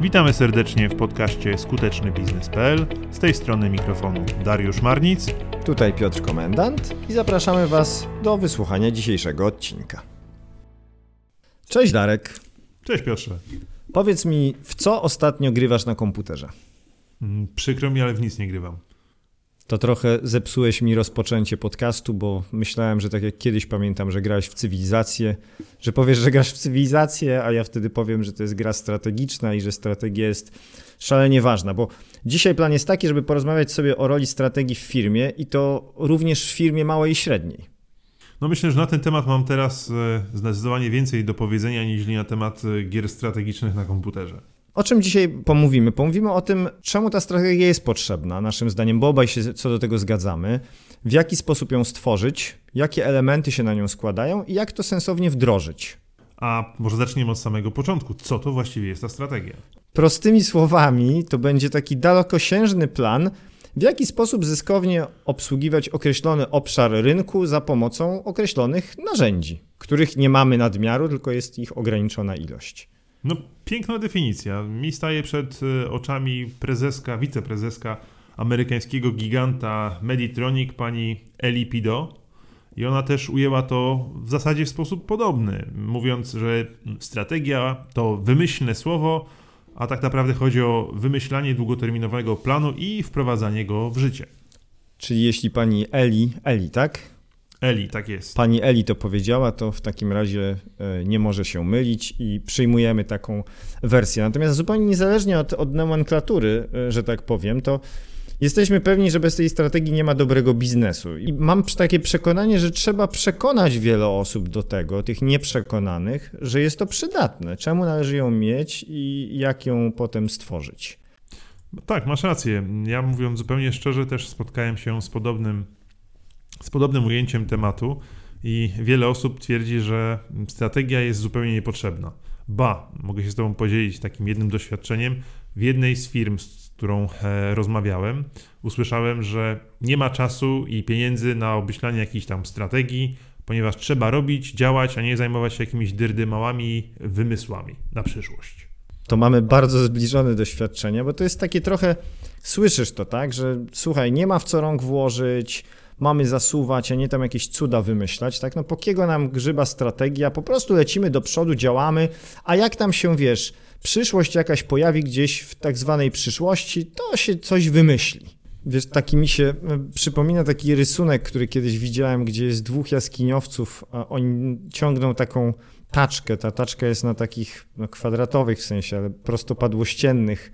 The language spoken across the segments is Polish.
Witamy serdecznie w podcaście skutecznybiznes.pl. Z tej strony mikrofonu Dariusz Marnic. Tutaj Piotr Komendant i zapraszamy Was do wysłuchania dzisiejszego odcinka. Cześć Darek. Cześć Piotrze. Powiedz mi, w co ostatnio grywasz na komputerze? Mm, Przykro mi, ale w nic nie grywam. To trochę zepsułeś mi rozpoczęcie podcastu, bo myślałem, że tak jak kiedyś pamiętam, że grałeś w cywilizację, że powiesz, że grasz w cywilizację, a ja wtedy powiem, że to jest gra strategiczna i że strategia jest szalenie ważna, bo dzisiaj plan jest taki, żeby porozmawiać sobie o roli strategii w firmie i to również w firmie małej i średniej. No myślę, że na ten temat mam teraz e, zdecydowanie więcej do powiedzenia niż na temat e, gier strategicznych na komputerze. O czym dzisiaj pomówimy? Pomówimy o tym, czemu ta strategia jest potrzebna, naszym zdaniem, bo obaj się co do tego zgadzamy, w jaki sposób ją stworzyć, jakie elementy się na nią składają i jak to sensownie wdrożyć. A może zaczniemy od samego początku. Co to właściwie jest ta strategia? Prostymi słowami, to będzie taki dalekosiężny plan, w jaki sposób zyskownie obsługiwać określony obszar rynku za pomocą określonych narzędzi, których nie mamy nadmiaru, tylko jest ich ograniczona ilość. No, piękna definicja. Mi staje przed e, oczami prezeska, wiceprezeska amerykańskiego giganta Meditronic, pani Eli Pido. I ona też ujęła to w zasadzie w sposób podobny, mówiąc, że strategia to wymyślne słowo, a tak naprawdę chodzi o wymyślanie długoterminowego planu i wprowadzanie go w życie. Czyli jeśli pani Eli, Eli, tak? Eli, tak jest. Pani Eli to powiedziała, to w takim razie e, nie może się mylić i przyjmujemy taką wersję. Natomiast zupełnie niezależnie od, od nomenklatury, e, że tak powiem, to jesteśmy pewni, że bez tej strategii nie ma dobrego biznesu. I mam takie przekonanie, że trzeba przekonać wiele osób do tego, tych nieprzekonanych, że jest to przydatne. Czemu należy ją mieć i jak ją potem stworzyć? Tak, masz rację. Ja mówiąc zupełnie szczerze, też spotkałem się z podobnym z podobnym ujęciem tematu i wiele osób twierdzi, że strategia jest zupełnie niepotrzebna. Ba, mogę się z Tobą podzielić takim jednym doświadczeniem. W jednej z firm, z którą e, rozmawiałem, usłyszałem, że nie ma czasu i pieniędzy na obmyślanie jakiejś tam strategii, ponieważ trzeba robić, działać, a nie zajmować się jakimiś dyrdymałymi wymysłami na przyszłość. To mamy bardzo zbliżone doświadczenia, bo to jest takie trochę, słyszysz to, tak, że słuchaj, nie ma w co rąk włożyć, mamy zasuwać, a nie tam jakieś cuda wymyślać, tak? No po kiego nam grzyba strategia, po prostu lecimy do przodu, działamy, a jak tam się, wiesz, przyszłość jakaś pojawi gdzieś w tak zwanej przyszłości, to się coś wymyśli. Wiesz, taki mi się e, przypomina taki rysunek, który kiedyś widziałem, gdzie jest dwóch jaskiniowców, a oni ciągną taką taczkę. Ta taczka jest na takich no, kwadratowych w sensie, ale prostopadłościennych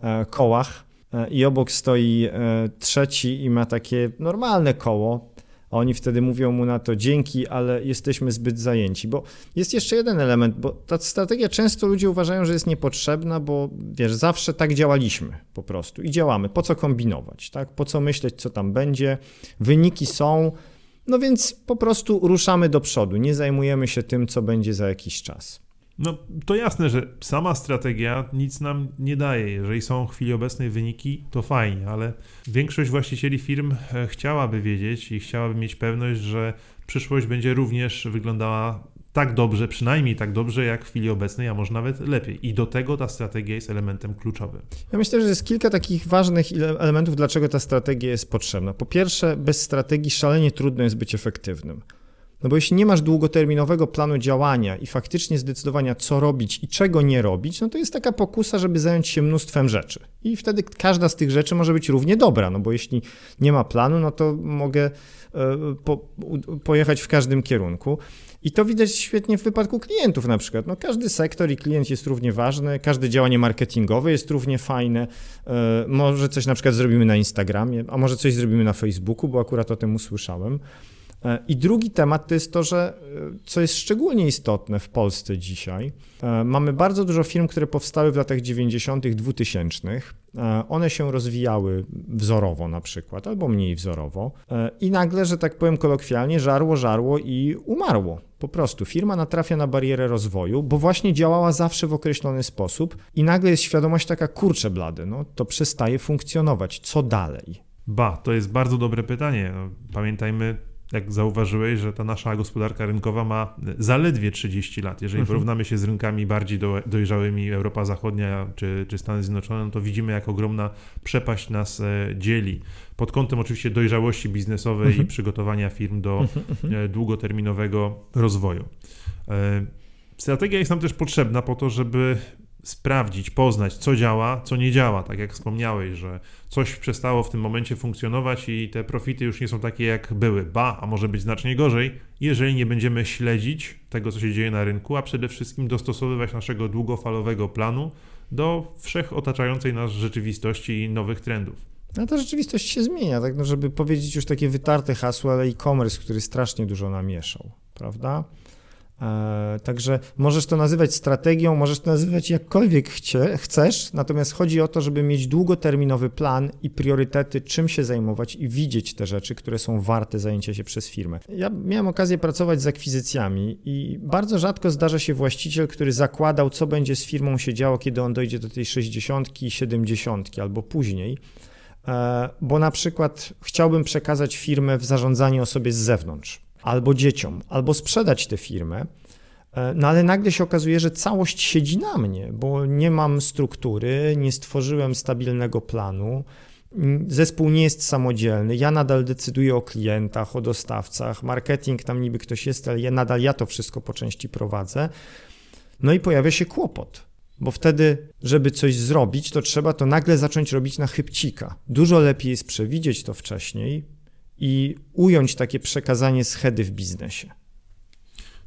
e, kołach i obok stoi e, trzeci i ma takie normalne koło. A oni wtedy mówią mu na to dzięki, ale jesteśmy zbyt zajęci. Bo jest jeszcze jeden element, bo ta strategia często ludzie uważają, że jest niepotrzebna, bo wiesz, zawsze tak działaliśmy po prostu i działamy. Po co kombinować, tak? Po co myśleć, co tam będzie? Wyniki są, no więc po prostu ruszamy do przodu, nie zajmujemy się tym, co będzie za jakiś czas. No to jasne, że sama strategia nic nam nie daje. Jeżeli są w chwili obecnej wyniki, to fajnie, ale większość właścicieli firm e, chciałaby wiedzieć i chciałaby mieć pewność, że przyszłość będzie również wyglądała tak dobrze, przynajmniej tak dobrze jak w chwili obecnej, a może nawet lepiej. I do tego ta strategia jest elementem kluczowym. Ja myślę, że jest kilka takich ważnych elementów, dlaczego ta strategia jest potrzebna. Po pierwsze, bez strategii szalenie trudno jest być efektywnym. No bo jeśli nie masz długoterminowego planu działania i faktycznie zdecydowania, co robić i czego nie robić, no to jest taka pokusa, żeby zająć się mnóstwem rzeczy. I wtedy każda z tych rzeczy może być równie dobra, no bo jeśli nie ma planu, no to mogę e, po, pojechać w każdym kierunku. I to widać świetnie w wypadku klientów na przykład. No, każdy sektor i klient jest równie ważny, każde działanie marketingowe jest równie fajne. E, może coś na przykład zrobimy na Instagramie, a może coś zrobimy na Facebooku, bo akurat o tym usłyszałem. E, I drugi temat to jest to, że e, co jest szczególnie istotne w Polsce dzisiaj, e, mamy bardzo dużo firm, które powstały w latach 90., 2000. One się rozwijały wzorowo na przykład, albo mniej wzorowo, i nagle, że tak powiem kolokwialnie, żarło, żarło i umarło. Po prostu firma natrafia na barierę rozwoju, bo właśnie działała zawsze w określony sposób, i nagle jest świadomość taka, kurczę blady, no to przestaje funkcjonować. Co dalej? Ba, to jest bardzo dobre pytanie. No, pamiętajmy, jak zauważyłeś, że ta nasza gospodarka rynkowa ma zaledwie 30 lat. Jeżeli mhm. porównamy się z rynkami bardziej do, dojrzałymi, Europa Zachodnia czy, czy Stany Zjednoczone, no to widzimy, jak ogromna przepaść nas e, dzieli. Pod kątem oczywiście dojrzałości biznesowej mhm. i przygotowania firm do mhm. E, długoterminowego rozwoju. E, strategia jest nam też potrzebna po to, żeby sprawdzić, poznać, co działa, co nie działa. Tak jak wspomniałeś, że coś przestało w tym momencie funkcjonować i te profity już nie są takie, jak były. Ba, a może być znacznie gorzej, jeżeli nie będziemy śledzić tego, co się dzieje na rynku, a przede wszystkim dostosowywać naszego długofalowego planu do wszechotaczającej nas rzeczywistości i nowych trendów. No ta rzeczywistość się zmienia, tak no, żeby powiedzieć już takie wytarte hasło, ale e-commerce, który strasznie dużo namieszał, prawda? E, także możesz to nazywać strategią, możesz to nazywać jakkolwiek chcie, chcesz, natomiast chodzi o to, żeby mieć długoterminowy plan i priorytety, czym się zajmować i widzieć te rzeczy, które są warte zajęcia się przez firmę. Ja miałem okazję pracować z akwizycjami i bardzo rzadko zdarza się właściciel, który zakładał, co będzie z firmą się działo, kiedy on dojdzie do tej 60, 70 albo później e, bo na przykład chciałbym przekazać firmę w zarządzanie osobie z zewnątrz albo dzieciom, albo sprzedać tę firmę. E, no ale nagle się okazuje, że całość siedzi na mnie, bo nie mam struktury, nie stworzyłem stabilnego planu, zespół nie jest samodzielny, ja nadal decyduję o klientach, o dostawcach, marketing tam niby ktoś jest, ale ja nadal ja to wszystko po części prowadzę. No i pojawia się kłopot, bo wtedy, żeby coś zrobić, to trzeba to nagle zacząć robić na chybcika. Dużo lepiej jest przewidzieć to wcześniej, i ująć takie przekazanie schedy w biznesie?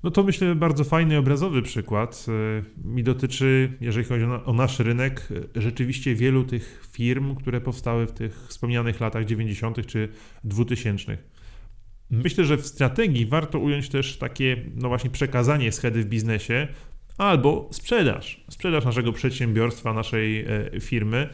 No to myślę bardzo fajny, obrazowy przykład. E, mi dotyczy, jeżeli chodzi o nasz rynek, e, rzeczywiście wielu tych firm, które powstały w tych wspomnianych latach 90. czy 2000. Myślę, że w strategii warto ująć też takie, no właśnie, przekazanie schedy w biznesie albo sprzedaż. Sprzedaż naszego przedsiębiorstwa, naszej e, firmy,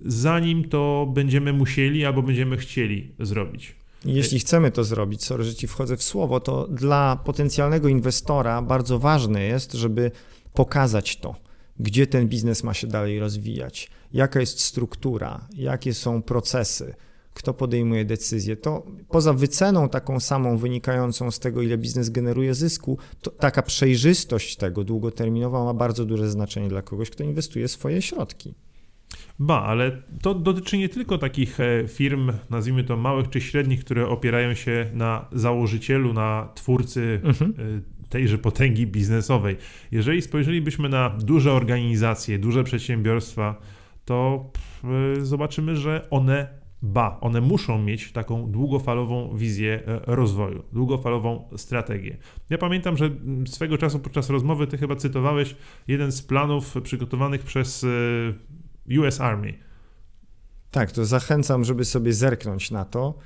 zanim to będziemy musieli albo będziemy chcieli zrobić. Jeśli chcemy to zrobić, sorry, że ci wchodzę w słowo, to dla potencjalnego inwestora bardzo ważne jest, żeby pokazać to, gdzie ten biznes ma się dalej rozwijać, jaka jest struktura, jakie są procesy, kto podejmuje decyzje. To poza wyceną taką samą wynikającą z tego, ile biznes generuje zysku, to taka przejrzystość tego długoterminowa ma bardzo duże znaczenie dla kogoś, kto inwestuje swoje środki. Ba, ale to dotyczy nie tylko takich e, firm, nazwijmy to małych czy średnich, które opierają się na założycielu, na twórcy mhm. E, tejże potęgi biznesowej. Jeżeli spojrzelibyśmy na duże organizacje, duże przedsiębiorstwa, to e, zobaczymy, że one ba, one muszą mieć taką długofalową wizję rozwoju, długofalową strategię. Ja pamiętam, że swego czasu podczas rozmowy ty chyba cytowałeś jeden z planów przygotowanych przez US Army. Tak, to zachęcam, żeby sobie zerknąć na to.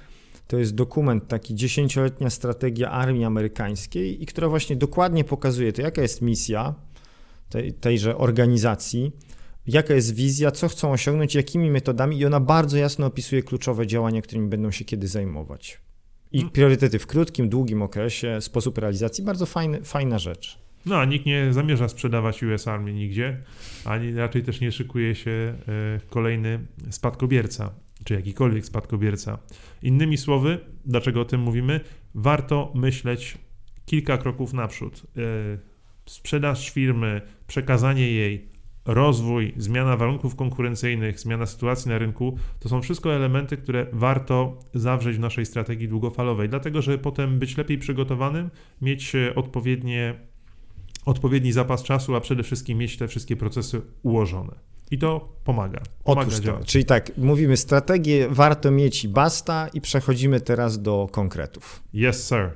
To jest dokument, taki dziesięcioletnia strategia armii amerykańskiej i która właśnie dokładnie pokazuje to, jaka jest misja tej, tejże organizacji, jaka jest wizja, co chcą osiągnąć, jakimi metodami i ona bardzo jasno opisuje kluczowe działania, którymi będą się kiedy zajmować. I mm. priorytety w krótkim, długim okresie, sposób realizacji, bardzo fajny, fajna rzecz. No, a nikt nie zamierza sprzedawać US Army nigdzie, ani raczej też nie szykuje się e, kolejny spadkobierca, czy jakikolwiek spadkobierca. Innymi słowy, dlaczego o tym mówimy? Warto myśleć kilka kroków naprzód. E, sprzedaż firmy, przekazanie jej, rozwój, zmiana warunków konkurencyjnych, zmiana sytuacji na rynku, to są wszystko elementy, które warto zawrzeć w naszej strategii długofalowej, dlatego że potem być lepiej przygotowanym, mieć odpowiednie odpowiedni zapas czasu, a przede wszystkim mieć te wszystkie procesy ułożone. I to pomaga. pomaga Otóż to, czyli tak, mówimy strategię, warto mieć i basta i przechodzimy teraz do konkretów. Yes, sir.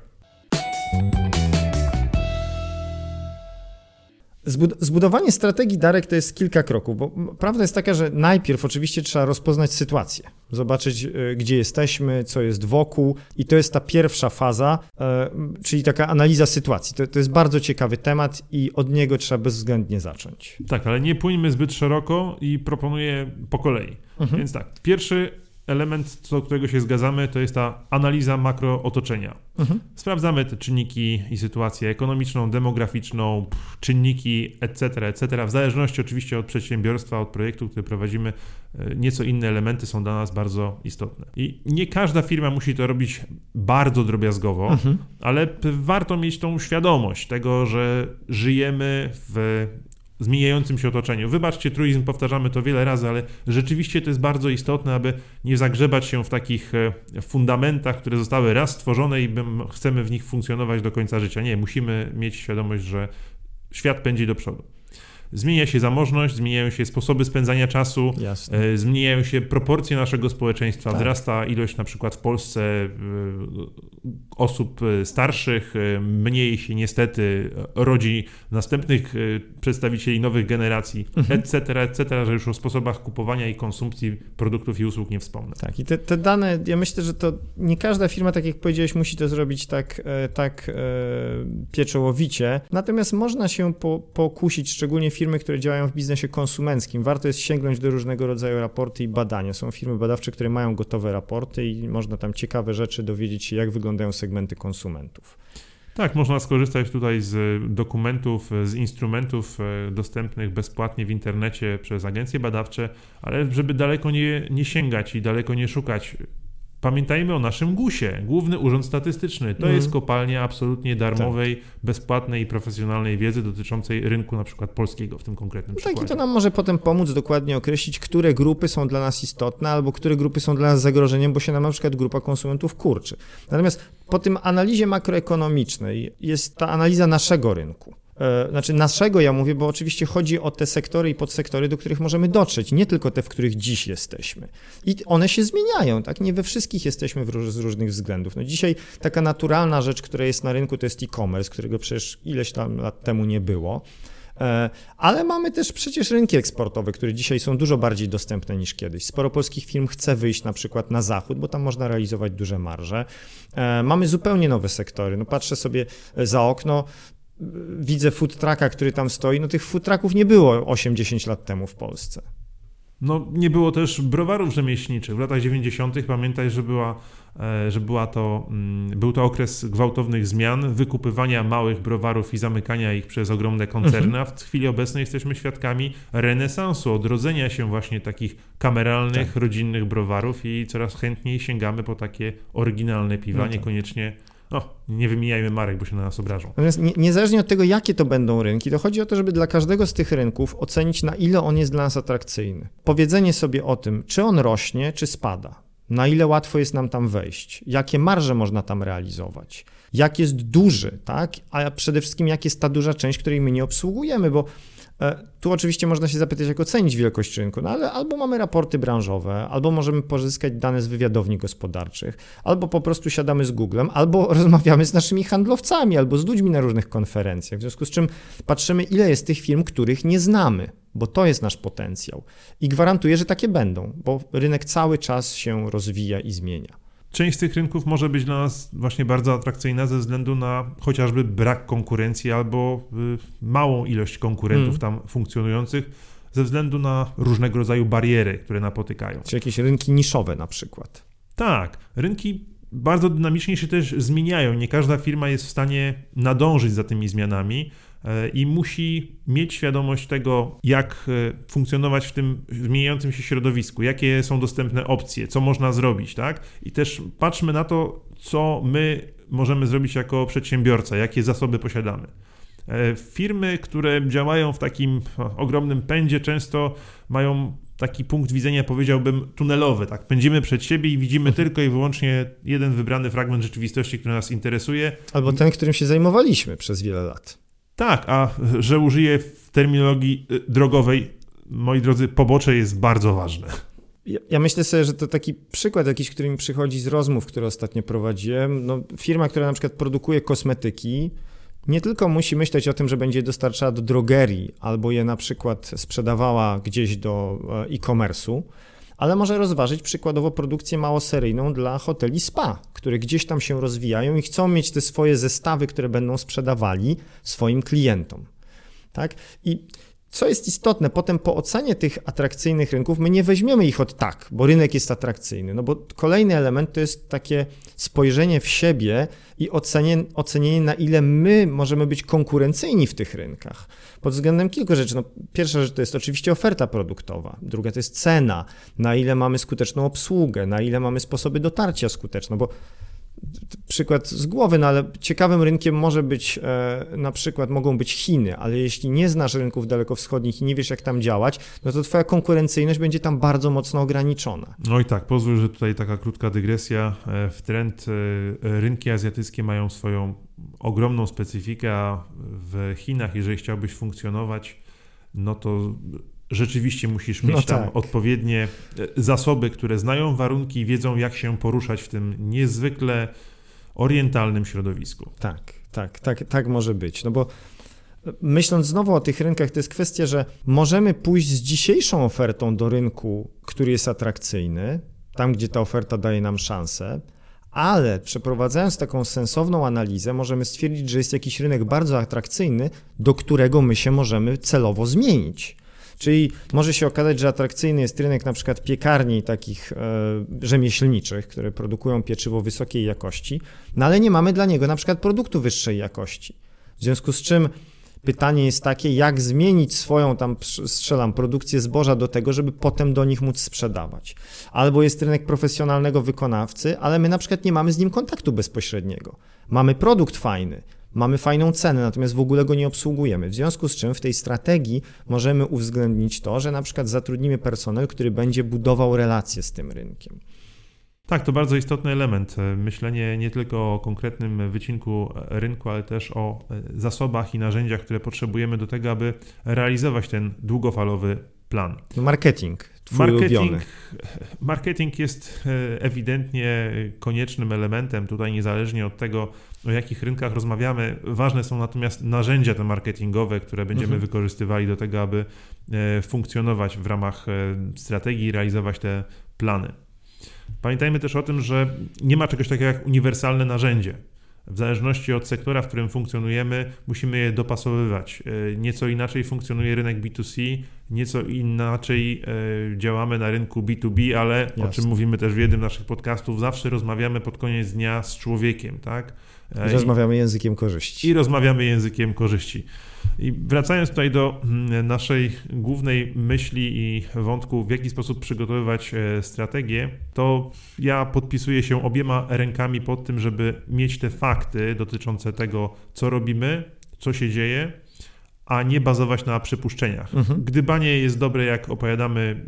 Zbudowanie strategii Darek to jest kilka kroków, bo prawda jest taka, że najpierw oczywiście trzeba rozpoznać sytuację, zobaczyć e, gdzie jesteśmy, co jest wokół i to jest ta pierwsza faza, e, czyli taka analiza sytuacji. To, to jest bardzo ciekawy temat i od niego trzeba bezwzględnie zacząć. Tak, ale nie pójmy zbyt szeroko i proponuję po kolei. Mhm. Więc tak, pierwszy element, co do którego się zgadzamy, to jest ta analiza makrootoczenia. Mhm. Sprawdzamy te czynniki i sytuację ekonomiczną, demograficzną, czynniki, etc., etc. W zależności oczywiście od przedsiębiorstwa, od projektu, który prowadzimy, e, nieco inne elementy są dla nas bardzo istotne. I nie każda firma musi to robić bardzo drobiazgowo, mhm. ale warto mieć tą świadomość tego, że żyjemy w zmieniającym się otoczeniu. Wybaczcie, truizm, powtarzamy to wiele razy, ale rzeczywiście to jest bardzo istotne, aby nie zagrzebać się w takich e, fundamentach, które zostały raz stworzone i chcemy w nich funkcjonować do końca życia. Nie, musimy mieć świadomość, że świat pędzi do przodu. Zmienia się zamożność, zmieniają się sposoby spędzania czasu, Jasne. E, zmieniają się proporcje naszego społeczeństwa, tak. wzrasta ilość na przykład w Polsce e, osób e, starszych, mniej się niestety rodzi następnych przedstawicieli nowych generacji, mhm. etc., etc., że już o sposobach kupowania i konsumpcji produktów i usług nie wspomnę. Tak, i te, te dane, ja myślę, że to nie każda firma, tak jak powiedziałeś, musi to zrobić tak, tak pieczołowicie, natomiast można się po, pokusić, szczególnie firmy, które działają w biznesie konsumenckim. Warto jest sięgnąć do różnego rodzaju raporty i badania. Są firmy badawcze, które mają gotowe raporty i można tam ciekawe rzeczy dowiedzieć się, jak wyglądają segmenty konsumentów. Tak, można skorzystać tutaj z dokumentów, z instrumentów e, dostępnych bezpłatnie w internecie przez agencje badawcze, ale żeby daleko nie, nie sięgać i daleko nie szukać Pamiętajmy o naszym GUS-ie, Główny Urząd Statystyczny. To mm. jest kopalnia absolutnie darmowej, tak. bezpłatnej i profesjonalnej wiedzy dotyczącej rynku na przykład polskiego w tym konkretnym no Tak i to nam może potem pomóc dokładnie określić, które grupy są dla nas istotne albo które grupy są dla nas zagrożeniem, bo się nam na przykład grupa konsumentów kurczy. Natomiast po tym analizie makroekonomicznej jest ta analiza naszego rynku. E, znaczy naszego ja mówię, bo oczywiście chodzi o te sektory i podsektory, do których możemy dotrzeć, nie tylko te, w których dziś jesteśmy. I one się zmieniają, tak? Nie we wszystkich jesteśmy z różnych względów. No dzisiaj taka naturalna rzecz, która jest na rynku, to jest e-commerce, którego przecież ileś tam lat temu nie było. E, ale mamy też przecież rynki eksportowe, które dzisiaj są dużo bardziej dostępne niż kiedyś. Sporo polskich firm chce wyjść na przykład na zachód, bo tam można realizować duże marże. E, mamy zupełnie nowe sektory. No patrzę sobie za okno, widzę food trucka, który tam stoi, no tych food trucków nie było 8-10 lat temu w Polsce. No, nie było też browarów rzemieślniczych. W latach 90. pamiętaj, że, była, e, że była to, mm, był to okres gwałtownych zmian, wykupywania małych browarów i zamykania ich przez ogromne koncerny, mhm. a w chwili obecnej jesteśmy świadkami renesansu, odrodzenia się właśnie takich kameralnych, tak. rodzinnych browarów i coraz chętniej sięgamy po takie oryginalne piwa, no tak. niekoniecznie no, nie wymijajmy marek, bo się na nas obrażą. Natomiast nie, niezależnie od tego, jakie to będą rynki, to chodzi o to, żeby dla każdego z tych rynków ocenić, na ile on jest dla nas atrakcyjny. Powiedzenie sobie o tym, czy on rośnie, czy spada. Na ile łatwo jest nam tam wejść, jakie marże można tam realizować, jak jest duży, tak? A przede wszystkim, jak jest ta duża część, której my nie obsługujemy, bo tu oczywiście można się zapytać, jak ocenić wielkość rynku, no ale albo mamy raporty branżowe, albo możemy pozyskać dane z wywiadowni gospodarczych, albo po prostu siadamy z Googlem, albo rozmawiamy z naszymi handlowcami, albo z ludźmi na różnych konferencjach. W związku z czym patrzymy, ile jest tych firm, których nie znamy, bo to jest nasz potencjał. I gwarantuję, że takie będą, bo rynek cały czas się rozwija i zmienia. Część z tych rynków może być dla nas właśnie bardzo atrakcyjna ze względu na chociażby brak konkurencji albo y, małą ilość konkurentów hmm. tam funkcjonujących, ze względu na różnego rodzaju bariery, które napotykają. Czy jakieś rynki niszowe na przykład. Tak, rynki bardzo dynamicznie się też zmieniają. Nie każda firma jest w stanie nadążyć za tymi zmianami. E, i musi mieć świadomość tego, jak e, funkcjonować w tym zmieniającym się środowisku, jakie są dostępne opcje, co można zrobić, tak? I też patrzmy na to, co my możemy zrobić jako przedsiębiorca, jakie zasoby posiadamy. E, firmy, które działają w takim ogromnym pędzie, często mają taki punkt widzenia, powiedziałbym, tunelowy. Tak? Pędzimy przed siebie i widzimy tylko i wyłącznie jeden wybrany fragment rzeczywistości, który nas interesuje. Albo ten, którym się zajmowaliśmy przez wiele lat. Tak, a że użyję w terminologii y, drogowej, moi drodzy, pobocze jest bardzo ważne. Ja, myślę sobie, że to taki przykład jakiś, który mi przychodzi z rozmów, które ostatnio prowadziłem. No, firma, która na przykład produkuje kosmetyki, nie tylko musi myśleć o tym, że będzie dostarczała do drogerii albo je na przykład sprzedawała gdzieś do e, e-commerce'u, ale może rozważyć przykładowo produkcję małoseryjną dla hoteli spa, które gdzieś tam się rozwijają i chcą mieć te swoje zestawy, które będą sprzedawali swoim klientom. Tak? I co jest istotne, potem po ocenie tych atrakcyjnych rynków, my nie weźmiemy ich od tak, bo rynek jest atrakcyjny. No bo kolejny element to jest takie spojrzenie w siebie i ocenienie, ocenienie na ile my możemy być konkurencyjni w tych rynkach. Pod względem kilku rzeczy. No, pierwsza rzecz to jest oczywiście oferta produktowa, druga to jest cena, na ile mamy skuteczną obsługę, na ile mamy sposoby dotarcia skuteczne, bo przykład z głowy, no ale ciekawym rynkiem może być e, na przykład mogą być Chiny, ale jeśli nie znasz rynków dalekowschodnich i nie wiesz jak tam działać, no to twoja konkurencyjność będzie tam bardzo mocno ograniczona. No i tak, pozwól, że tutaj taka krótka dygresja. E, w trend e, rynki azjatyckie mają swoją ogromną specyfikę, a w Chinach, jeżeli chciałbyś funkcjonować, no to rzeczywiście musisz mieć no tam tak. odpowiednie e, zasoby, które znają warunki i wiedzą, jak się poruszać w tym niezwykle orientalnym środowisku. Tak, tak, tak, tak może być. No bo e, myśląc znowu o tych rynkach, to jest kwestia, że możemy pójść z dzisiejszą ofertą do rynku, który jest atrakcyjny, tam gdzie ta oferta daje nam szansę, ale przeprowadzając taką sensowną analizę, możemy stwierdzić, że jest jakiś rynek bardzo atrakcyjny, do którego my się możemy celowo zmienić. Czyli może się okazać, że atrakcyjny jest rynek na przykład piekarni takich e, rzemieślniczych, które produkują pieczywo wysokiej jakości, no ale nie mamy dla niego na przykład produktu wyższej jakości. W związku z czym pytanie jest takie, jak zmienić swoją tam, strzelam, produkcję zboża do tego, żeby potem do nich móc sprzedawać. Albo jest rynek profesjonalnego wykonawcy, ale my na przykład nie mamy z nim kontaktu bezpośredniego. Mamy produkt fajny, mamy fajną cenę, natomiast w ogóle go nie obsługujemy. W związku z czym w tej strategii możemy uwzględnić to, że na przykład zatrudnimy personel, który będzie budował relacje z tym rynkiem. Tak, to bardzo istotny element. Myślenie nie tylko o konkretnym wycinku rynku, ale też o zasobach i narzędziach, które potrzebujemy do tego, aby realizować ten długofalowy plan. Marketing. Marketing, marketing jest e, ewidentnie koniecznym elementem tutaj, niezależnie od tego, o jakich rynkach rozmawiamy. Ważne są natomiast narzędzia te marketingowe, które będziemy mhm. wykorzystywali do tego, aby e, funkcjonować w ramach e, strategii i realizować te plany. Pamiętajmy też o tym, że nie ma czegoś takiego jak uniwersalne narzędzie. W zależności od sektora, w którym funkcjonujemy, musimy je dopasowywać. E, nieco inaczej funkcjonuje rynek B2C, nieco inaczej e, działamy na rynku B2B, ale Jasne. o czym mówimy też w jednym z naszych podcastów, zawsze rozmawiamy pod koniec dnia z człowiekiem, tak? I rozmawiamy językiem korzyści. I rozmawiamy językiem korzyści. I wracając tutaj do mm, naszej głównej myśli i wątku, w jaki sposób przygotowywać e, strategię, to ja podpisuję się obiema rękami pod tym, żeby mieć te fakty dotyczące tego, co robimy, co się dzieje, a nie bazować na przypuszczeniach. Mhm. Gdybanie jest dobre, jak opowiadamy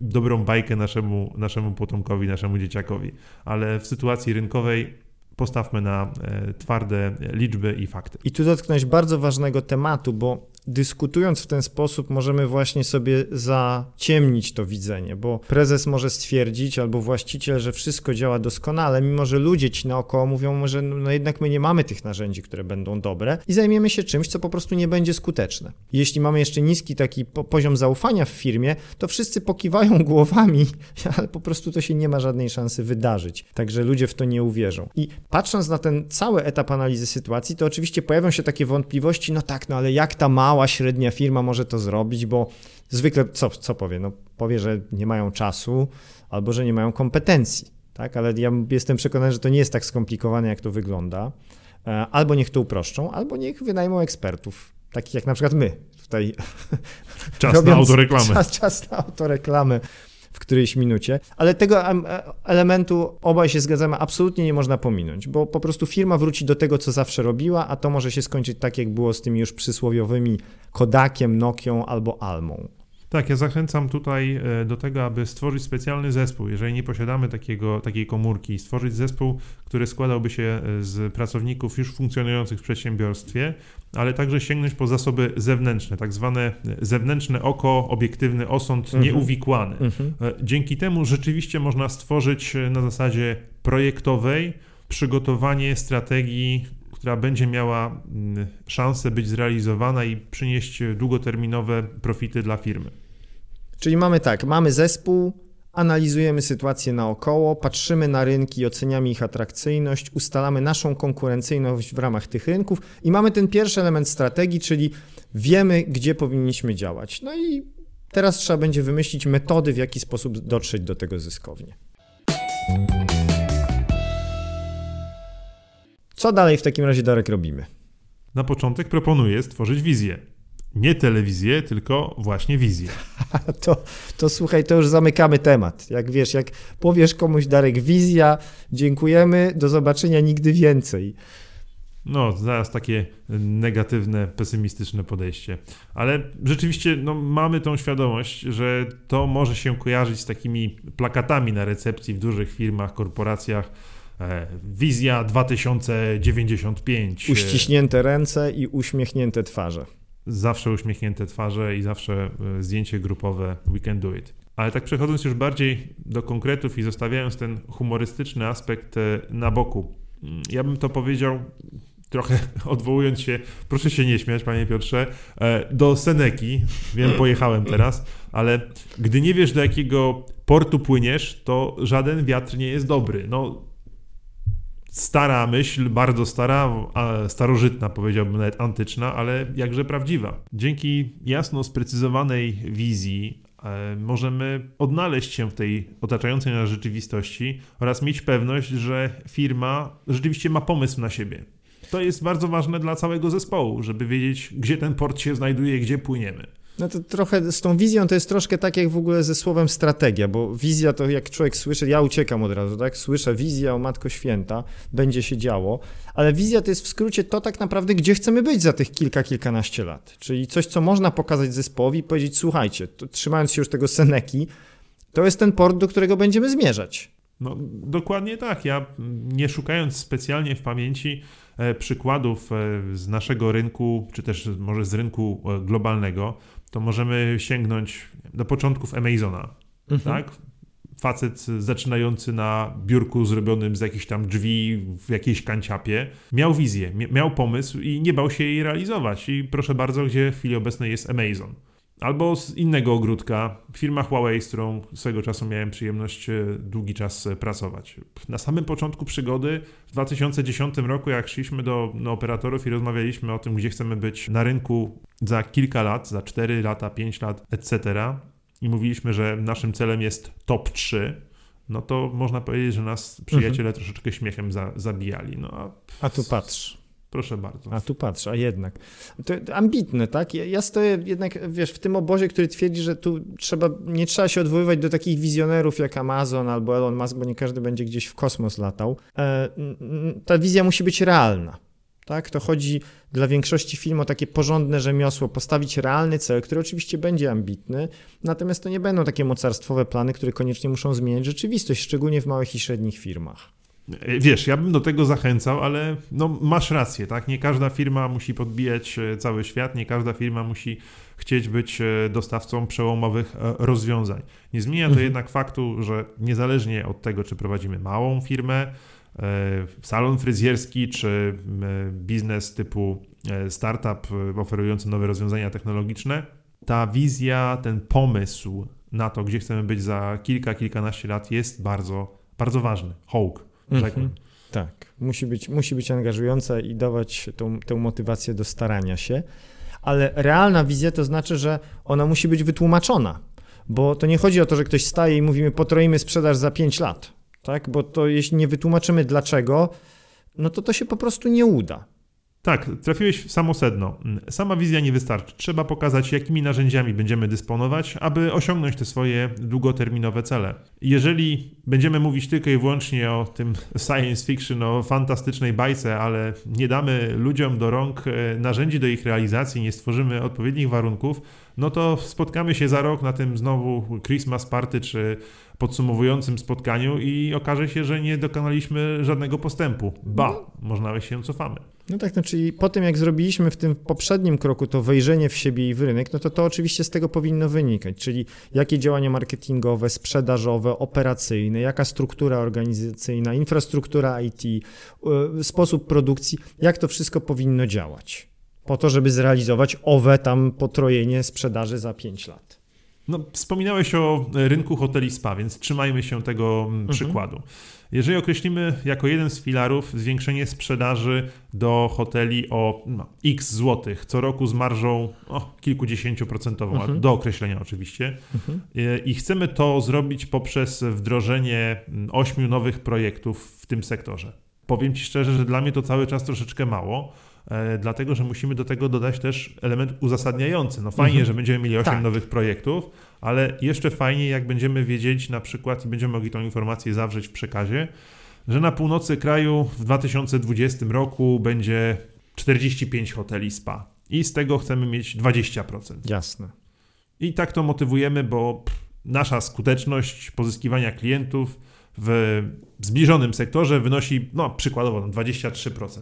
dobrą bajkę naszemu, naszemu potomkowi, naszemu dzieciakowi, ale w sytuacji rynkowej postawmy na e, twarde liczby i fakty. I tu dotknąć bardzo ważnego tematu, bo dyskutując w ten sposób możemy właśnie sobie zaciemnić to widzenie, bo prezes może stwierdzić albo właściciel, że wszystko działa doskonale, mimo że ludzie ci naokoło mówią, że no jednak my nie mamy tych narzędzi, które będą dobre i zajmiemy się czymś, co po prostu nie będzie skuteczne. Jeśli mamy jeszcze niski taki poziom zaufania w firmie, to wszyscy pokiwają głowami, ale po prostu to się nie ma żadnej szansy wydarzyć. Także ludzie w to nie uwierzą. I patrząc na ten cały etap analizy sytuacji, to oczywiście pojawią się takie wątpliwości, no tak, no ale jak ta mała, średnia firma może to zrobić, bo zwykle co, co powie? No powie, że nie mają czasu albo że nie mają kompetencji, tak? Ale ja jestem przekonany, że to nie jest tak skomplikowane, jak to wygląda. E, albo niech to uproszczą, albo niech wynajmą ekspertów, takich jak na przykład my tutaj. Czas na autoreklamę. Czas, czas na autoreklamę w którejś minucie, ale tego e, elementu obaj się zgadzamy, absolutnie nie można pominąć, bo po prostu firma wróci do tego, co zawsze robiła, a to może się skończyć tak, jak było z tymi już przysłowiowymi Kodakiem, Nokią albo Almą. Tak, ja zachęcam tutaj e, do tego, aby stworzyć specjalny zespół. Jeżeli nie posiadamy takiego, takiej komórki, stworzyć zespół, który składałby się e, z pracowników już funkcjonujących w przedsiębiorstwie, ale także sięgnąć po zasoby zewnętrzne, tak zwane e, zewnętrzne oko, obiektywny osąd mhm. nieuwikłany. Mhm. Dzięki temu rzeczywiście można stworzyć na zasadzie projektowej przygotowanie strategii która będzie miała mm, szansę być zrealizowana i przynieść długoterminowe profity dla firmy. Czyli mamy tak, mamy zespół, analizujemy sytuację naokoło, patrzymy na rynki, oceniamy ich atrakcyjność, ustalamy naszą konkurencyjność w ramach tych rynków i mamy ten pierwszy element strategii, czyli wiemy, gdzie powinniśmy działać. No i teraz trzeba będzie wymyślić metody, w jaki sposób dotrzeć do tego zyskownie. Co dalej w takim razie, Darek, robimy? Na początek proponuję stworzyć wizję. Nie telewizję, tylko właśnie wizję. To, to słuchaj, to już zamykamy temat. Jak wiesz, jak powiesz komuś, Darek, wizja, dziękujemy, do zobaczenia nigdy więcej. No, zaraz takie negatywne, pesymistyczne podejście. Ale rzeczywiście no, mamy tą świadomość, że to może się kojarzyć z takimi plakatami na recepcji w dużych firmach, korporacjach. E, wizja 2095. Uściśnięte ręce i uśmiechnięte twarze. Zawsze uśmiechnięte twarze i zawsze e, zdjęcie grupowe We can do it. Ale tak przechodząc już bardziej do konkretów i zostawiając ten humorystyczny aspekt e, na boku, mm, ja bym to powiedział trochę odwołując się, proszę się nie śmiać, panie Piotrze, do Seneki, wiem, pojechałem teraz, ale gdy nie wiesz, do jakiego portu płyniesz, to żaden wiatr nie jest dobry. No, stara myśl, bardzo stara, starożytna, powiedziałbym nawet antyczna, ale jakże prawdziwa. Dzięki jasno sprecyzowanej wizji e, możemy odnaleźć się w tej otaczającej nas rzeczywistości oraz mieć pewność, że firma rzeczywiście ma pomysł na siebie to jest bardzo ważne dla całego zespołu, żeby wiedzieć, gdzie ten port się znajduje, gdzie płyniemy. No to trochę z tą wizją to jest troszkę tak jak w ogóle ze słowem strategia, bo wizja to jak człowiek słyszy, ja uciekam od razu, tak? Słyszę wizja o Matko Święta, będzie się działo, ale wizja to jest w skrócie to tak naprawdę, gdzie chcemy być za tych kilka, kilkanaście lat. Czyli coś, co można pokazać zespołowi i powiedzieć, słuchajcie, trzymając się już tego Seneki, to jest ten port, do którego będziemy zmierzać. No dokładnie tak. Ja nie szukając specjalnie w pamięci E, przykładów e, z naszego rynku, czy też może z rynku e, globalnego, to możemy sięgnąć do początków Amazona, mhm. tak? Facet zaczynający na biurku zrobionym z jakichś tam drzwi w jakiejś kanciapie, miał wizję, miał pomysł i nie bał się jej realizować. I proszę bardzo, gdzie w chwili obecnej jest Amazon. Albo z innego ogródka, firma Huawei, z którą swego czasu miałem przyjemność e, długi czas e, pracować. Na samym początku przygody, w 2010 roku, jak szliśmy do, do operatorów i rozmawialiśmy o tym, gdzie chcemy być na rynku za kilka lat, za 4 lata, 5 lat, etc., i mówiliśmy, że naszym celem jest top 3, no to można powiedzieć, że nas przyjaciele mhm. troszeczkę śmiechem za, zabijali. No, a, a tu patrz. Proszę bardzo. A tu patrz, a jednak. To ambitne, tak? Ja, stoję jednak, wiesz, w tym obozie, który twierdzi, że tu trzeba, nie trzeba się odwoływać do takich wizjonerów jak Amazon albo Elon Musk, bo nie każdy będzie gdzieś w kosmos latał. E, ta wizja musi być realna. Tak? To chodzi dla większości firm o takie porządne rzemiosło, postawić realny cel, który oczywiście będzie ambitny, natomiast to nie będą takie mocarstwowe plany, które koniecznie muszą zmieniać rzeczywistość, szczególnie w małych i średnich firmach. Wiesz, ja bym do tego zachęcał, ale no, masz rację, tak? Nie każda firma musi podbijać e, cały świat, nie każda firma musi chcieć być e, dostawcą przełomowych e, rozwiązań. Nie zmienia to mhm. jednak faktu, że niezależnie od tego, czy prowadzimy małą firmę, salon fryzjerski, czy biznes typu startup oferujący nowe rozwiązania technologiczne, ta wizja, ten pomysł na to, gdzie chcemy być za kilka, kilkanaście lat jest bardzo, bardzo ważny. Hołk Mhm. Tak, musi być, musi być angażująca i dawać tą, tę motywację do starania się, ale realna wizja to znaczy, że ona musi być wytłumaczona, bo to nie chodzi o to, że ktoś staje i mówimy potroimy sprzedaż za 5 lat, tak? bo to jeśli nie wytłumaczymy dlaczego, no to to się po prostu nie uda. Tak, trafiłeś w samo sedno. Sama wizja nie wystarczy. Trzeba pokazać, jakimi narzędziami będziemy dysponować, aby osiągnąć te swoje długoterminowe cele. Jeżeli będziemy mówić tylko i wyłącznie o tym science fiction, o fantastycznej bajce, ale nie damy ludziom do rąk e, narzędzi do ich realizacji, nie stworzymy odpowiednich warunków, no to spotkamy się za rok na tym znowu Christmas party czy podsumowującym spotkaniu i okaże się, że nie dokonaliśmy żadnego postępu. Ba, no. można się cofamy. No tak, no czyli po tym jak zrobiliśmy w tym poprzednim kroku to wejrzenie w siebie i w rynek, no to to oczywiście z tego powinno wynikać, czyli jakie działania marketingowe, sprzedażowe, operacyjne, jaka struktura organizacyjna, infrastruktura IT, y, sposób produkcji, jak to wszystko powinno działać po to, żeby zrealizować owe tam potrojenie sprzedaży za 5 lat. No, wspominałeś o rynku hoteli spa, więc trzymajmy się tego mm, mhm. przykładu. Jeżeli określimy jako jeden z filarów zwiększenie sprzedaży do hoteli o no, x złotych co roku z marżą o, kilkudziesięcioprocentową, mhm. do określenia oczywiście, mhm. I chcemy to zrobić poprzez wdrożenie mm, ośmiu nowych projektów w tym sektorze. Powiem Ci szczerze, że dla mnie to cały czas troszeczkę mało E, dlatego że musimy do tego dodać też element uzasadniający. No fajnie, mhm. że będziemy mieli 8 tak. nowych projektów, ale jeszcze fajniej, jak będziemy wiedzieć na przykład i będziemy mogli tą informację zawrzeć w przekazie, że na północy kraju w 2020 roku będzie 45 hoteli spa i z tego chcemy mieć 20%. Jasne. I tak to motywujemy, bo nasza skuteczność pozyskiwania klientów w zbliżonym sektorze wynosi, no przykładowo, 23%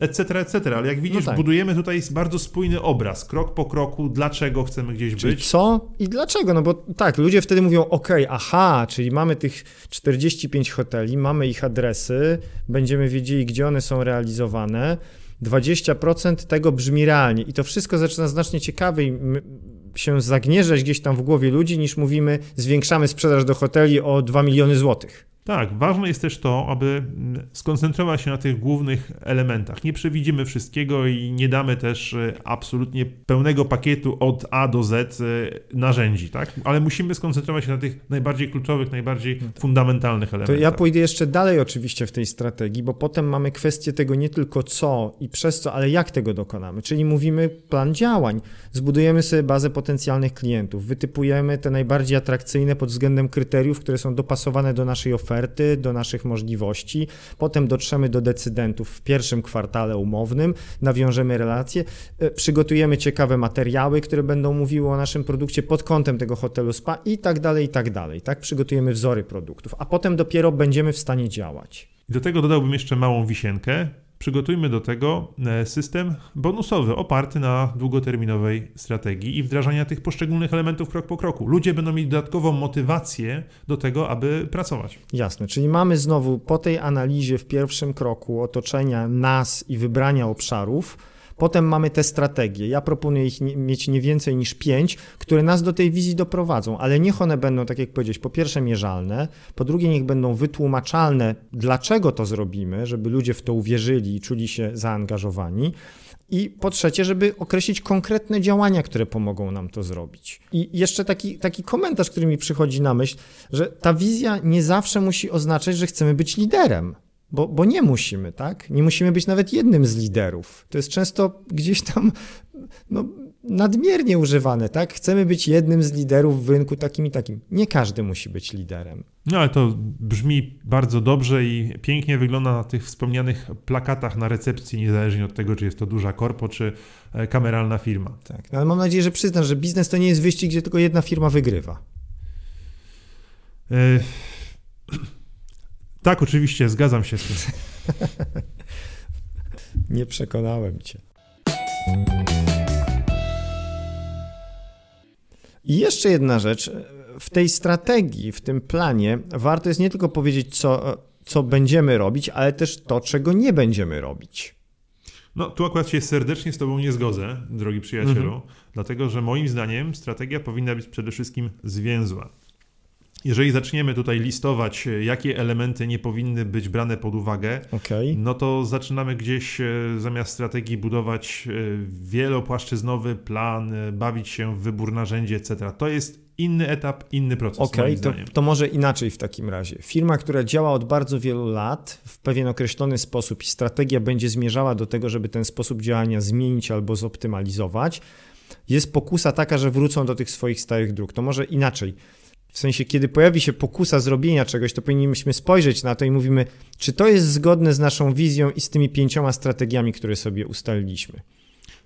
etc., etc. Ale jak widzisz, no tak. budujemy tutaj bardzo spójny obraz, krok po kroku, dlaczego chcemy gdzieś czyli być. Co i dlaczego? No bo tak, ludzie wtedy mówią, ok, aha, czyli mamy tych 45 hoteli, mamy ich adresy, będziemy wiedzieli, gdzie one są realizowane. 20% tego brzmi realnie i to wszystko zaczyna znacznie ciekawiej się zagnieżać gdzieś tam w głowie ludzi, niż mówimy, zwiększamy sprzedaż do hoteli o 2 miliony złotych. Tak, ważne jest też to, aby mm, skoncentrować się na tych głównych elementach. Nie przewidzimy wszystkiego i nie damy też e, absolutnie pełnego pakietu od A do Z e, narzędzi, tak? Ale musimy skoncentrować się na tych najbardziej kluczowych, najbardziej tak. fundamentalnych elementach. To ja pójdę jeszcze dalej oczywiście w tej strategii, bo potem mamy kwestię tego nie tylko co i przez co, ale jak tego dokonamy. Czyli mówimy plan działań. Zbudujemy sobie bazę potencjalnych klientów, wytypujemy te najbardziej atrakcyjne pod względem kryteriów, które są dopasowane do naszej oferty oferty, do naszych możliwości. Potem dotrzemy do decydentów w pierwszym kwartale umownym, nawiążemy relacje, e, przygotujemy ciekawe materiały, które będą mówiły o naszym produkcie pod kątem tego hotelu spa i tak dalej, i tak dalej. Tak przygotujemy wzory produktów, a potem dopiero będziemy w stanie działać. Do tego dodałbym jeszcze małą wisienkę, przygotujmy do tego e, system bonusowy oparty na długoterminowej strategii i wdrażania tych poszczególnych elementów krok po kroku. Ludzie będą mieli dodatkową motywację do tego, aby pracować. Jasne, czyli mamy znowu po tej analizie w pierwszym kroku otoczenia nas i wybrania obszarów Potem mamy te strategie. Ja proponuję ich nie, mieć nie więcej niż pięć, które nas do tej wizji doprowadzą, ale niech one będą, tak jak powiedzieć, po pierwsze mierzalne, po drugie niech będą wytłumaczalne, dlaczego to zrobimy, żeby ludzie w to uwierzyli i czuli się zaangażowani. I po trzecie, żeby określić konkretne działania, które pomogą nam to zrobić. I jeszcze taki, taki komentarz, który mi przychodzi na myśl, że ta wizja nie zawsze musi oznaczać, że chcemy być liderem. Bo, bo nie musimy, tak? Nie musimy być nawet jednym z liderów. To jest często gdzieś tam no, nadmiernie używane, tak? Chcemy być jednym z liderów w rynku takim i takim. Nie każdy musi być liderem. No ale to brzmi bardzo dobrze i pięknie wygląda na tych wspomnianych plakatach na recepcji, niezależnie od tego, czy jest to duża korpo, czy e, kameralna firma. Tak, no, ale mam nadzieję, że przyznasz, że biznes to nie jest wyścig, gdzie tylko jedna firma wygrywa. Y tak, oczywiście, zgadzam się z tym. Nie przekonałem cię. I jeszcze jedna rzecz. W tej strategii, w tym planie, warto jest nie tylko powiedzieć, co, co będziemy robić, ale też to, czego nie będziemy robić. No, tu akurat się serdecznie z Tobą nie zgodzę, drogi przyjacielu, mhm. dlatego że moim zdaniem strategia powinna być przede wszystkim zwięzła. Jeżeli zaczniemy tutaj listować, e, jakie elementy nie powinny być brane pod uwagę, okay. no to zaczynamy gdzieś e, zamiast strategii budować e, wielopłaszczyznowy plan, bawić się w wybór narzędzi, etc. To jest inny etap, inny proces. Okej, okay, to, to może inaczej w takim razie. Firma, która działa od bardzo wielu lat w pewien określony sposób i strategia będzie zmierzała do tego, żeby ten sposób działania zmienić albo zoptymalizować, jest pokusa taka, że wrócą do tych swoich starych dróg. To może inaczej w sensie, kiedy pojawi się pokusa zrobienia czegoś, to powinniśmy spojrzeć na to i mówimy, czy to jest zgodne z naszą wizją i z tymi pięcioma strategiami, które sobie ustaliliśmy.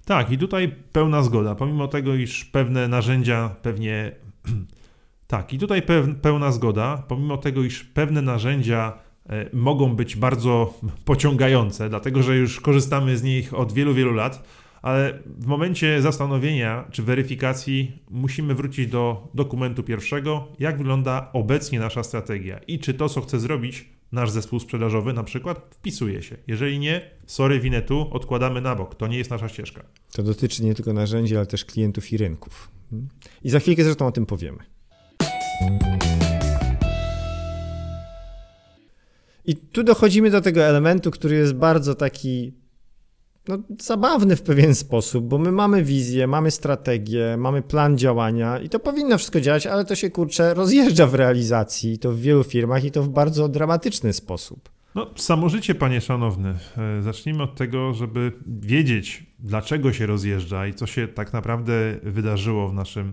Tak, i tutaj pełna zgoda. Pomimo tego, iż pewne narzędzia pewnie. tak, i tutaj pełna zgoda. Pomimo tego, iż pewne narzędzia e, mogą być bardzo pociągające, dlatego że już korzystamy z nich od wielu, wielu lat ale w momencie zastanowienia czy weryfikacji musimy wrócić do dokumentu pierwszego, jak wygląda obecnie nasza strategia i czy to, co chce zrobić nasz zespół sprzedażowy na przykład, wpisuje się. Jeżeli nie, sorry, winetu odkładamy na bok. To nie jest nasza ścieżka. To dotyczy nie tylko narzędzi, ale też klientów i rynków. I za chwilkę zresztą o tym powiemy. I tu dochodzimy do tego elementu, który jest bardzo taki no, zabawny w pewien sposób, bo my mamy wizję, mamy strategię, mamy plan działania i to powinno wszystko działać, ale to się kurczę rozjeżdża w realizacji, i to w wielu firmach i to w bardzo dramatyczny sposób. No, samo życie, panie szanowny. E, zacznijmy od tego, żeby wiedzieć, dlaczego się rozjeżdża i co się tak naprawdę wydarzyło w naszym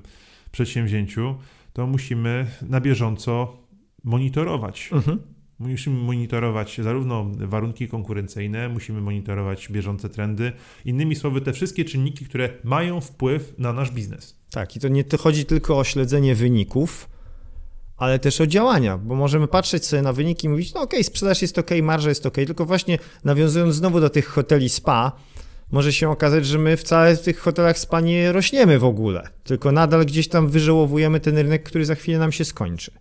przedsięwzięciu, to musimy na bieżąco monitorować. Mhm. Musimy monitorować zarówno warunki konkurencyjne, musimy monitorować bieżące trendy. Innymi słowy, te wszystkie czynniki, które mają wpływ na nasz biznes. Tak, i to nie chodzi tylko o śledzenie wyników, ale też o działania, bo możemy patrzeć sobie na wyniki i mówić, no okej, okay, sprzedaż jest ok, marża jest ok, tylko właśnie nawiązując znowu do tych hoteli spa, może się okazać, że my wcale w tych hotelach spa nie rośniemy w ogóle, tylko nadal gdzieś tam wyżołowujemy ten rynek, który za chwilę nam się skończy.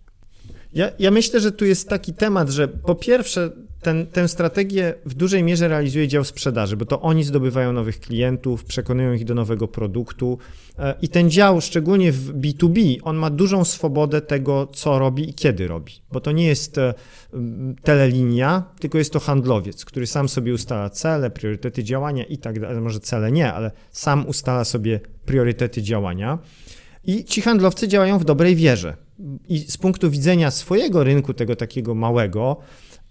Ja, ja myślę, że tu jest taki temat, że po pierwsze ten, tę strategię w dużej mierze realizuje dział sprzedaży, bo to oni zdobywają nowych klientów, przekonują ich do nowego produktu e, i ten dział, szczególnie w B2B, on ma dużą swobodę tego, co robi i kiedy robi, bo to nie jest e, telelinia, tylko jest to handlowiec, który sam sobie ustala cele, priorytety działania i tak dalej, może cele nie, ale sam ustala sobie priorytety działania. I ci handlowcy działają w dobrej wierze. I z punktu widzenia swojego rynku, tego takiego małego,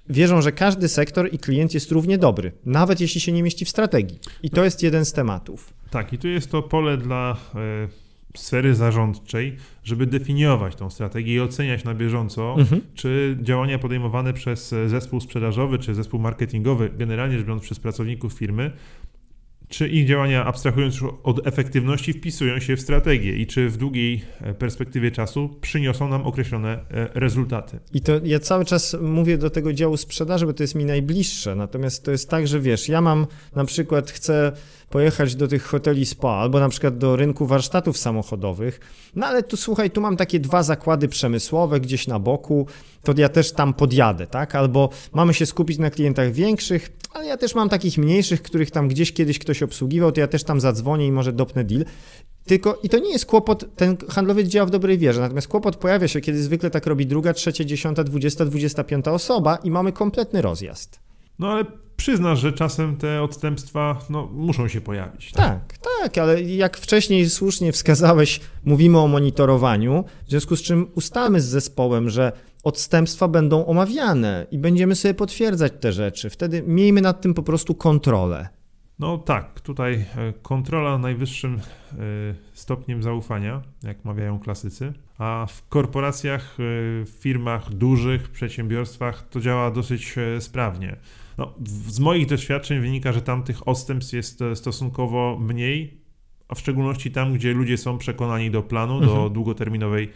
wierzą, że każdy sektor i klient jest równie dobry, nawet jeśli się nie mieści w strategii. I to jest jeden z tematów. Tak, i tu jest to pole dla e, sfery zarządczej, żeby definiować tą strategię i oceniać na bieżąco, mhm. czy działania podejmowane przez zespół sprzedażowy, czy zespół marketingowy, generalnie rzecz biorąc przez pracowników firmy, czy ich działania, abstrahując już od efektywności, wpisują się w strategię i czy w długiej e, perspektywie czasu przyniosą nam określone e, rezultaty. I to ja cały czas mówię do tego działu sprzedaży, bo to jest mi najbliższe. Natomiast to jest tak, że wiesz, ja mam na przykład chcę pojechać do tych hoteli spa albo na przykład do rynku warsztatów samochodowych. No ale tu słuchaj, tu mam takie dwa zakłady przemysłowe gdzieś na boku, to ja też tam podjadę, tak? Albo mamy się skupić na klientach większych, ale ja też mam takich mniejszych, których tam gdzieś kiedyś ktoś obsługiwał, to ja też tam zadzwonię i może dopnę deal. Tylko i to nie jest kłopot, ten handlowiec działa w dobrej wierze, natomiast kłopot pojawia się, kiedy zwykle tak robi druga, trzecia, dziesiąta, dwudziesta, dwudziesta piąta osoba i mamy kompletny rozjazd. No ale przyznasz, że czasem te odstępstwa no, muszą się pojawić. Tak? tak, tak, ale jak wcześniej słusznie wskazałeś, mówimy o monitorowaniu, w związku z czym ustalmy z zespołem, że odstępstwa będą omawiane i będziemy sobie potwierdzać te rzeczy. Wtedy miejmy nad tym po prostu kontrolę. No tak, tutaj e, kontrola najwyższym e, stopniem zaufania, jak mawiają klasycy, a w korporacjach, e, w firmach dużych, przedsiębiorstwach to działa dosyć sprawnie. No, z moich doświadczeń wynika, że tam tych odstępstw jest stosunkowo mniej, a w szczególności tam, gdzie ludzie są przekonani do planu, mhm. do długoterminowej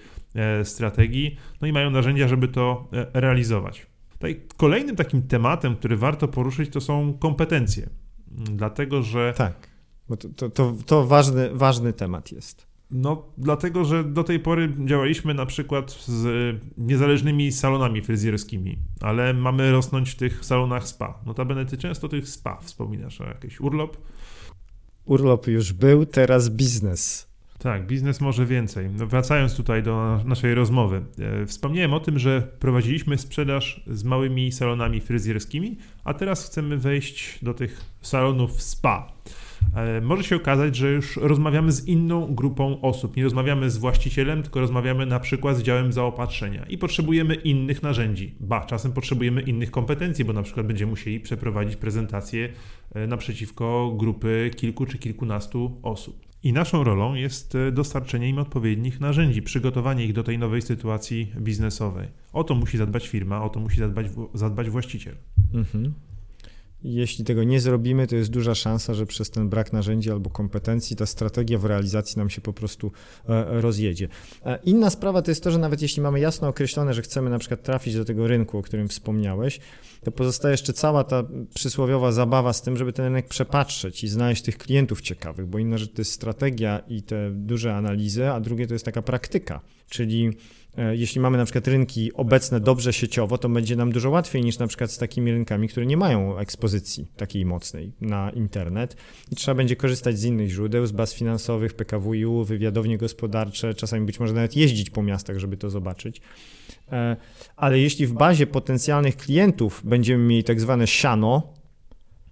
strategii, no i mają narzędzia, żeby to realizować. Tutaj kolejnym takim tematem, który warto poruszyć, to są kompetencje. Dlatego, że. Tak, bo to, to, to, to ważny, ważny temat jest. No, dlatego, że do tej pory działaliśmy na przykład z niezależnymi salonami fryzjerskimi, ale mamy rosnąć w tych salonach spa. Notabene ty często tych spa wspominasz, a jakiś urlop? Urlop już był, teraz biznes. Tak, biznes może więcej. No, wracając tutaj do naszej rozmowy, e, wspomniałem o tym, że prowadziliśmy sprzedaż z małymi salonami fryzjerskimi, a teraz chcemy wejść do tych salonów spa. E, może się okazać, że już rozmawiamy z inną grupą osób. Nie rozmawiamy z właścicielem, tylko rozmawiamy na przykład z działem zaopatrzenia i potrzebujemy innych narzędzi. Ba, czasem potrzebujemy innych kompetencji, bo na przykład będziemy musieli przeprowadzić prezentację e, naprzeciwko grupy kilku czy kilkunastu osób. I naszą rolą jest e, dostarczenie im odpowiednich narzędzi, przygotowanie ich do tej nowej sytuacji biznesowej. O to musi zadbać firma, o to musi zadbać, zadbać właściciel. Mhm. Jeśli tego nie zrobimy, to jest duża szansa, że przez ten brak narzędzi albo kompetencji ta strategia w realizacji nam się po prostu e, rozjedzie. E, inna sprawa to jest to, że nawet jeśli mamy jasno określone, że chcemy na przykład trafić do tego rynku, o którym wspomniałeś, to pozostaje jeszcze cała ta przysłowiowa zabawa z tym, żeby ten rynek przepatrzeć i znaleźć tych klientów ciekawych, bo inna rzecz to jest strategia i te duże analizy, a drugie to jest taka praktyka, czyli jeśli mamy na przykład rynki obecne dobrze sieciowo, to będzie nam dużo łatwiej niż na przykład z takimi rynkami, które nie mają ekspozycji takiej mocnej na internet i trzeba będzie korzystać z innych źródeł, z baz finansowych, PKWiU, wywiadownie gospodarcze, czasami być może nawet jeździć po miastach, żeby to zobaczyć. E, ale jeśli w bazie potencjalnych klientów będziemy mieli tak zwane siano,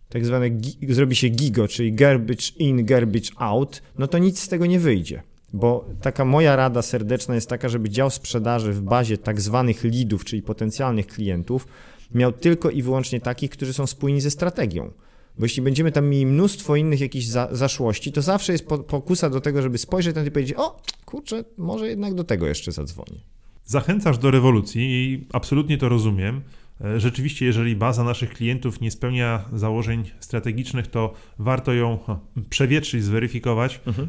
tak zwane zrobi się gigo, czyli garbage in, garbage out, no to nic z tego nie wyjdzie. Bo taka moja rada serdeczna jest taka, żeby dział sprzedaży w bazie tak zwanych leadów, czyli potencjalnych klientów, miał tylko i wyłącznie takich, którzy są spójni ze strategią. Bo jeśli będziemy tam mieli mnóstwo innych jakichś za, zaszłości, to zawsze jest pokusa do tego, żeby spojrzeć na to i powiedzieć, o kurczę, może jednak do tego jeszcze zadzwonię. Zachęcasz do rewolucji i absolutnie to rozumiem. E, rzeczywiście, jeżeli baza naszych klientów nie spełnia założeń strategicznych, to warto ją przewietrzyć, zweryfikować, mhm.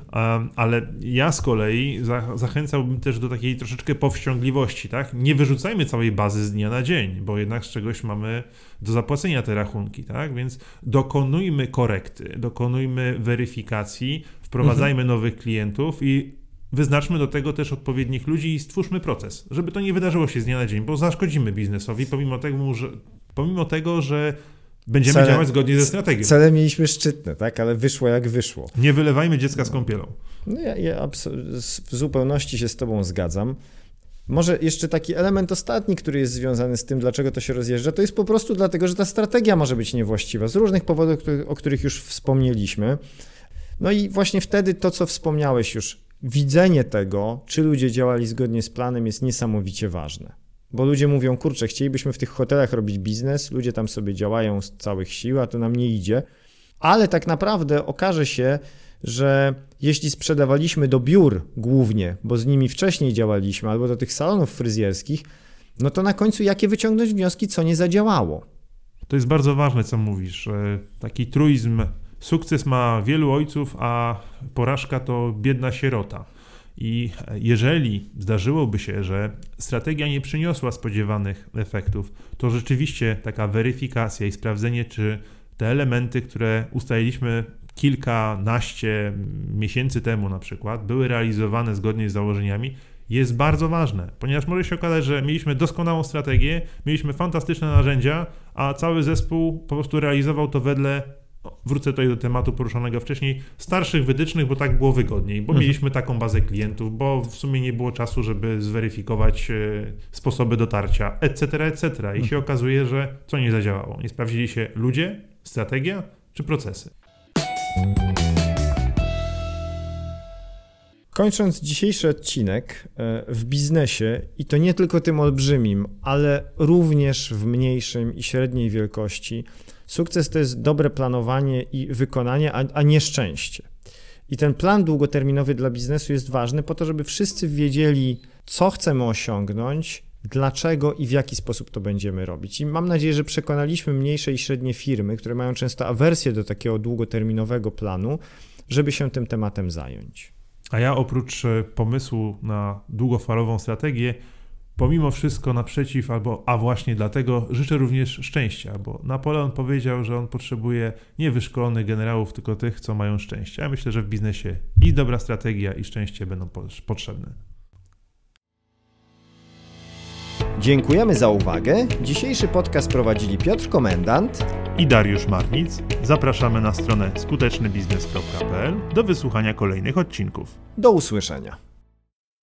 ale ja z kolei zachęcałbym też do takiej troszeczkę powściągliwości, tak? Nie wyrzucajmy całej bazy z dnia na dzień, bo jednak z czegoś mamy do zapłacenia te rachunki, tak? Więc dokonujmy korekty, dokonujmy weryfikacji, wprowadzajmy mhm. nowych klientów i wyznaczmy do tego też odpowiednich ludzi i stwórzmy proces, żeby to nie wydarzyło się z dnia na dzień, bo zaszkodzimy biznesowi, pomimo tego, że, pomimo tego, że będziemy cele, działać zgodnie ze strategią. Cele mieliśmy szczytne, tak, ale wyszło jak wyszło. Nie wylewajmy dziecka z kąpielą. No ja, ja w zupełności się z tobą zgadzam. Może jeszcze taki element ostatni, który jest związany z tym, dlaczego to się rozjeżdża, to jest po prostu dlatego, że ta strategia może być niewłaściwa z różnych powodów, o których już wspomnieliśmy. No i właśnie wtedy to, co wspomniałeś już, widzenie tego, czy ludzie działali zgodnie z planem, jest niesamowicie ważne. Bo ludzie mówią, kurczę, chcielibyśmy w tych hotelach robić biznes, ludzie tam sobie działają z całych sił, a to nam nie idzie. Ale tak naprawdę okaże się, że jeśli sprzedawaliśmy do biur głównie, bo z nimi wcześniej działaliśmy, albo do tych salonów fryzjerskich, no to na końcu jakie wyciągnąć wnioski, co nie zadziałało? To jest bardzo ważne, co mówisz. Taki truizm Sukces ma wielu ojców, a porażka to biedna sierota. I jeżeli zdarzyłoby się, że strategia nie przyniosła spodziewanych efektów, to rzeczywiście taka weryfikacja i sprawdzenie, czy te elementy, które ustaliliśmy kilkanaście miesięcy temu na przykład, były realizowane zgodnie z założeniami, jest bardzo ważne, ponieważ może się okazać, że mieliśmy doskonałą strategię, mieliśmy fantastyczne narzędzia, a cały zespół po prostu realizował to wedle wrócę tutaj do tematu poruszonego wcześniej, starszych wytycznych, bo tak było wygodniej, bo mhm. mieliśmy taką bazę klientów, bo w sumie nie było czasu, żeby zweryfikować e, sposoby dotarcia, etc., etc. I mhm. się okazuje, że co nie zadziałało? Nie sprawdzili się ludzie, strategia czy procesy. Kończąc dzisiejszy odcinek e, w biznesie, i to nie tylko tym olbrzymim, ale również w mniejszym i średniej wielkości, Sukces to jest dobre planowanie i wykonanie, a, a nie szczęście. I ten plan długoterminowy dla biznesu jest ważny po to, żeby wszyscy wiedzieli, co chcemy osiągnąć, dlaczego i w jaki sposób to będziemy robić. I mam nadzieję, że przekonaliśmy mniejsze i średnie firmy, które mają często awersję do takiego długoterminowego planu, żeby się tym tematem zająć. A ja oprócz e, pomysłu na długofalową strategię, pomimo wszystko naprzeciw, albo a właśnie dlatego życzę również szczęścia, bo Napoleon powiedział, że on potrzebuje nie wyszkolonych generałów, tylko tych, co mają szczęście. Ja myślę, że w biznesie i dobra strategia, i szczęście będą potrzebne. Dziękujemy za uwagę. Dzisiejszy podcast prowadzili Piotr Komendant i Dariusz Marnic. Zapraszamy na stronę skutecznybiznes.pl do wysłuchania kolejnych odcinków. Do usłyszenia.